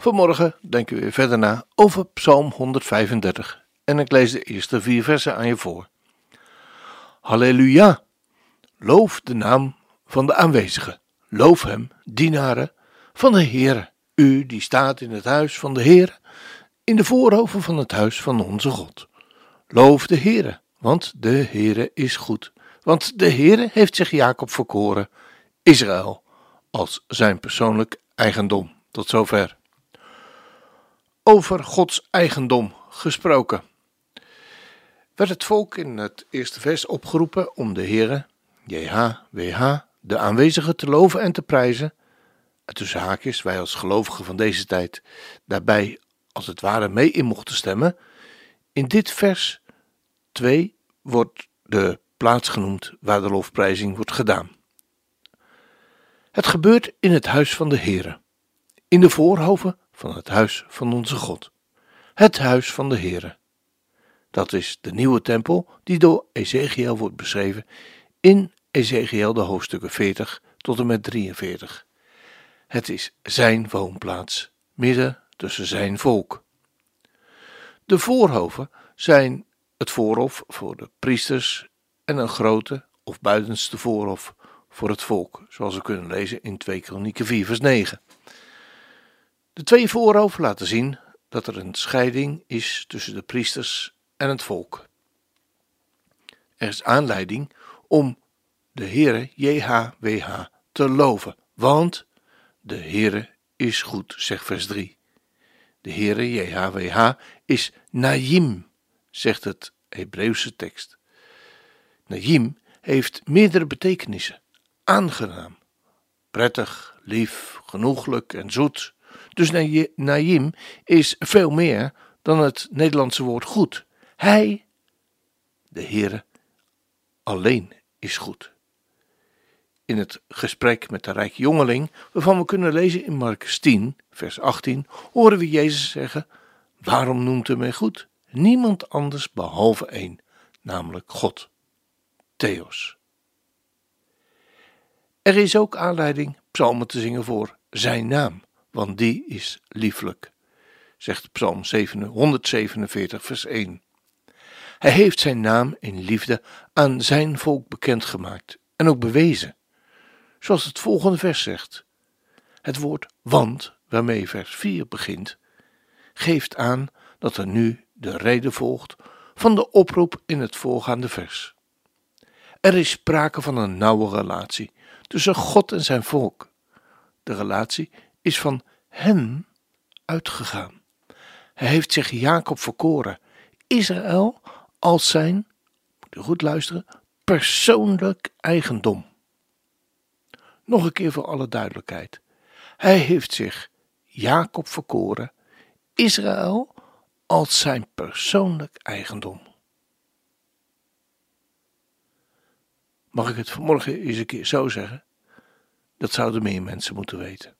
Vanmorgen denken we weer verder na over Psalm 135 en ik lees de eerste vier versen aan je voor. Halleluja! Loof de naam van de aanwezige. Loof hem, dienaren van de Heere. U die staat in het huis van de Heere, in de voorhoven van het huis van onze God. Loof de Heere, want de Heere is goed. Want de Heere heeft zich Jacob verkoren, Israël, als zijn persoonlijk eigendom. Tot zover over Gods eigendom gesproken. Werd het volk in het eerste vers opgeroepen om de Heere, JHWH, de aanwezigen te loven en te prijzen. En tussen haakjes, wij als gelovigen van deze tijd daarbij als het ware mee in mochten stemmen. In dit vers 2 wordt de plaats genoemd waar de lofprijzing wordt gedaan. Het gebeurt in het huis van de Heere, in de voorhoven van het huis van onze God. Het huis van de Heere. Dat is de nieuwe tempel die door Ezekiel wordt beschreven in Ezekiel de hoofdstukken 40 tot en met 43. Het is zijn woonplaats, midden tussen zijn volk. De voorhoven zijn het voorhof voor de priesters en een grote of buitenste voorhof voor het volk, zoals we kunnen lezen in 2 Kronieken 4 vers 9. De twee voorhoven laten zien dat er een scheiding is tussen de priesters en het volk. Er is aanleiding om de Heere JHWH te loven, want de Heere is goed, zegt vers 3. De Heere JHWH is Naïm, zegt het Hebreeuwse tekst. Naïm heeft meerdere betekenissen. Aangenaam, prettig, lief, genoeglijk en zoet. Dus Naïm is veel meer dan het Nederlandse woord goed. Hij, de Heere, alleen is goed. In het gesprek met de rijke jongeling, waarvan we kunnen lezen in Marcus 10, vers 18, horen we Jezus zeggen: Waarom noemt u mij goed? Niemand anders behalve één, namelijk God. Theos. Er is ook aanleiding psalmen te zingen voor zijn naam want die is lieflijk, zegt Psalm 147, vers 1. Hij heeft zijn naam in liefde aan zijn volk bekendgemaakt en ook bewezen, zoals het volgende vers zegt. Het woord want, waarmee vers 4 begint, geeft aan dat er nu de reden volgt van de oproep in het voorgaande vers. Er is sprake van een nauwe relatie tussen God en zijn volk. De relatie is van hem uitgegaan. Hij heeft zich Jacob verkoren, Israël als zijn, moet u goed luisteren, persoonlijk eigendom. Nog een keer voor alle duidelijkheid. Hij heeft zich Jacob verkoren, Israël als zijn persoonlijk eigendom. Mag ik het vanmorgen eens een keer zo zeggen? Dat zouden meer mensen moeten weten.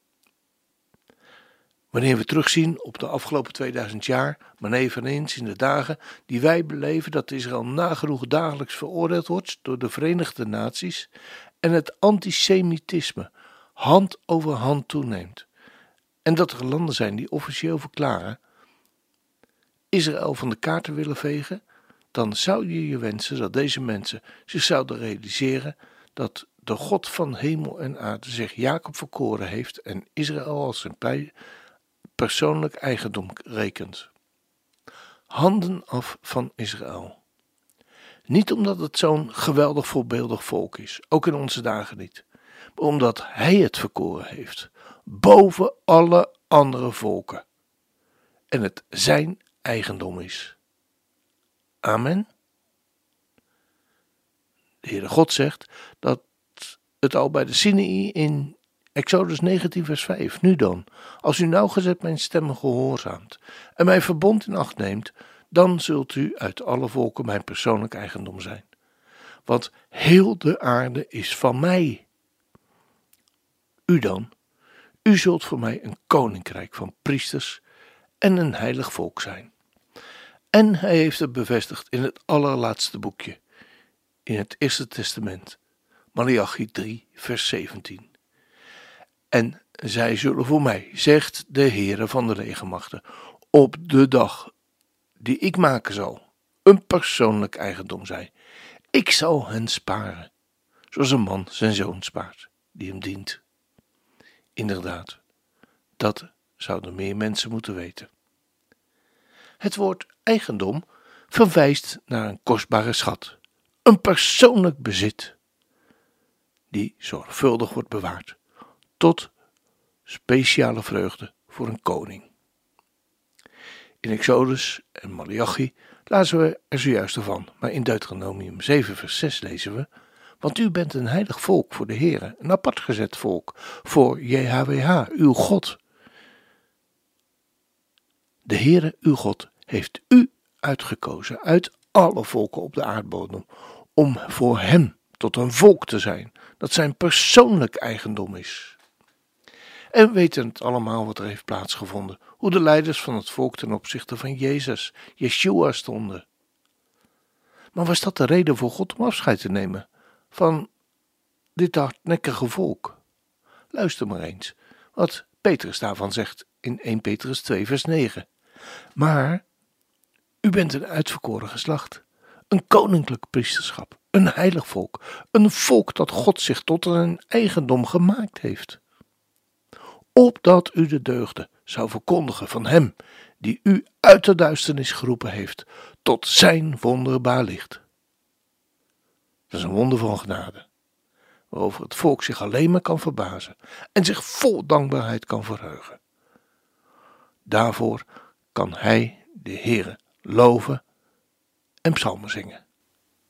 Wanneer we terugzien op de afgelopen 2000 jaar, maar eveneens in de dagen die wij beleven dat Israël nagenoeg dagelijks veroordeeld wordt door de Verenigde Naties en het antisemitisme hand over hand toeneemt. En dat er landen zijn die officieel verklaren Israël van de kaarten willen vegen, dan zou je je wensen dat deze mensen zich zouden realiseren dat de God van hemel en aarde zich Jacob verkoren heeft en Israël als zijn persoonlijk eigendom rekent. Handen af van Israël. Niet omdat het zo'n geweldig voorbeeldig volk is, ook in onze dagen niet, maar omdat Hij het verkoren heeft, boven alle andere volken. En het Zijn eigendom is. Amen. De Heere God zegt dat het al bij de Sinai in Exodus 19, vers 5. Nu dan, als u nauwgezet mijn stemmen gehoorzaamt en mijn verbond in acht neemt, dan zult u uit alle volken mijn persoonlijk eigendom zijn. Want heel de aarde is van mij. U dan, u zult voor mij een koninkrijk van priesters en een heilig volk zijn. En hij heeft het bevestigd in het allerlaatste boekje, in het Eerste Testament, Malachi 3, vers 17. En zij zullen voor mij, zegt de Heere van de legermachten, op de dag die ik maken zal, een persoonlijk eigendom zijn. Ik zal hen sparen, zoals een man zijn zoon spaart, die hem dient. Inderdaad, dat zouden meer mensen moeten weten. Het woord eigendom verwijst naar een kostbare schat, een persoonlijk bezit, die zorgvuldig wordt bewaard, tot speciale vreugde voor een koning. In Exodus en Malachi lazen we er zojuist van, maar in Deuteronomium 7 vers 6 lezen we, want u bent een heilig volk voor de Heere, een apart gezet volk voor JHWH, uw God. De Heere, uw God, heeft u uitgekozen uit alle volken op de aardbodem om voor hem tot een volk te zijn dat zijn persoonlijk eigendom is. En we weten het allemaal wat er heeft plaatsgevonden, hoe de leiders van het volk ten opzichte van Jezus, Yeshua, stonden. Maar was dat de reden voor God om afscheid te nemen van dit hardnekkige volk? Luister maar eens wat Petrus daarvan zegt in 1 Petrus 2 vers 9. Maar u bent een uitverkoren geslacht, een koninklijk priesterschap, een heilig volk, een volk dat God zich tot een eigendom gemaakt heeft. Opdat u de deugden zou verkondigen van Hem die u uit de duisternis geroepen heeft tot Zijn wonderbaar licht. Dat is een wonder van genade, waarover het volk zich alleen maar kan verbazen en zich vol dankbaarheid kan verheugen. Daarvoor kan Hij, de Heere, loven en psalmen zingen.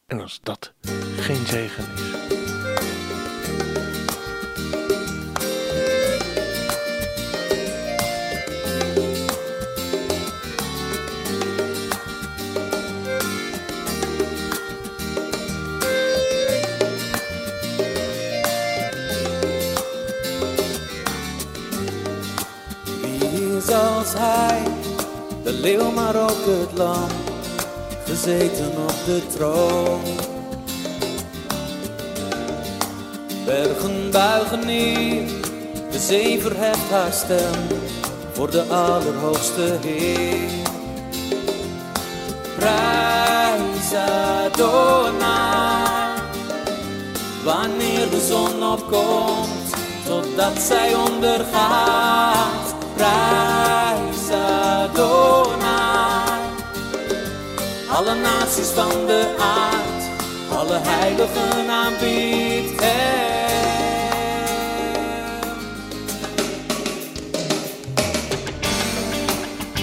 En als dat geen zegen is. Als hij? de leeuw maar ook het lam, gezeten op de troon. Bergen buigen neer, de zee verheft haar stem voor de Allerhoogste Heer. Prijs Adonai, wanneer de zon opkomt, totdat zij ondergaat. Prijs Adonai, alle naties van de aard, alle heiligen aanbiedt.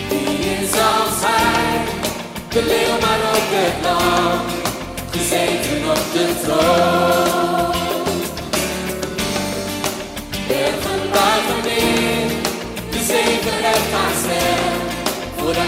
Wie is als hij, de leeuw maar ook het lam, gezeten op de troon. Bergen buigen neer, de stem, voor de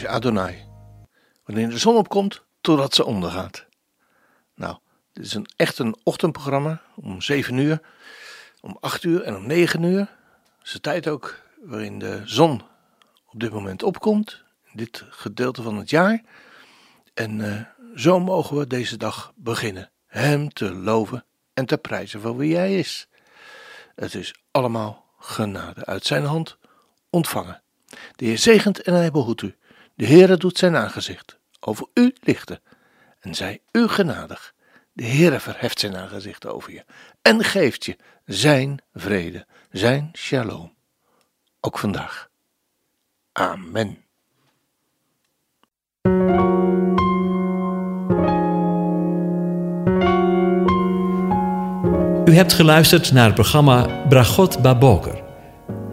Adonai. Wanneer de zon opkomt, totdat ze ondergaat. Nou, dit is een, echt een ochtendprogramma om 7 uur, om 8 uur en om 9 uur. Dat is de tijd ook waarin de zon op dit moment opkomt, in dit gedeelte van het jaar. En uh, zo mogen we deze dag beginnen. Hem te loven en te prijzen voor wie hij is. Het is allemaal genade uit zijn hand ontvangen. De Heer zegent en hij behoedt u. De Heere doet zijn aangezicht over u lichten en zij u genadig. De Heere verheft zijn aangezicht over je en geeft je zijn vrede, zijn shalom. Ook vandaag. Amen. U hebt geluisterd naar het programma Bragot Baboker.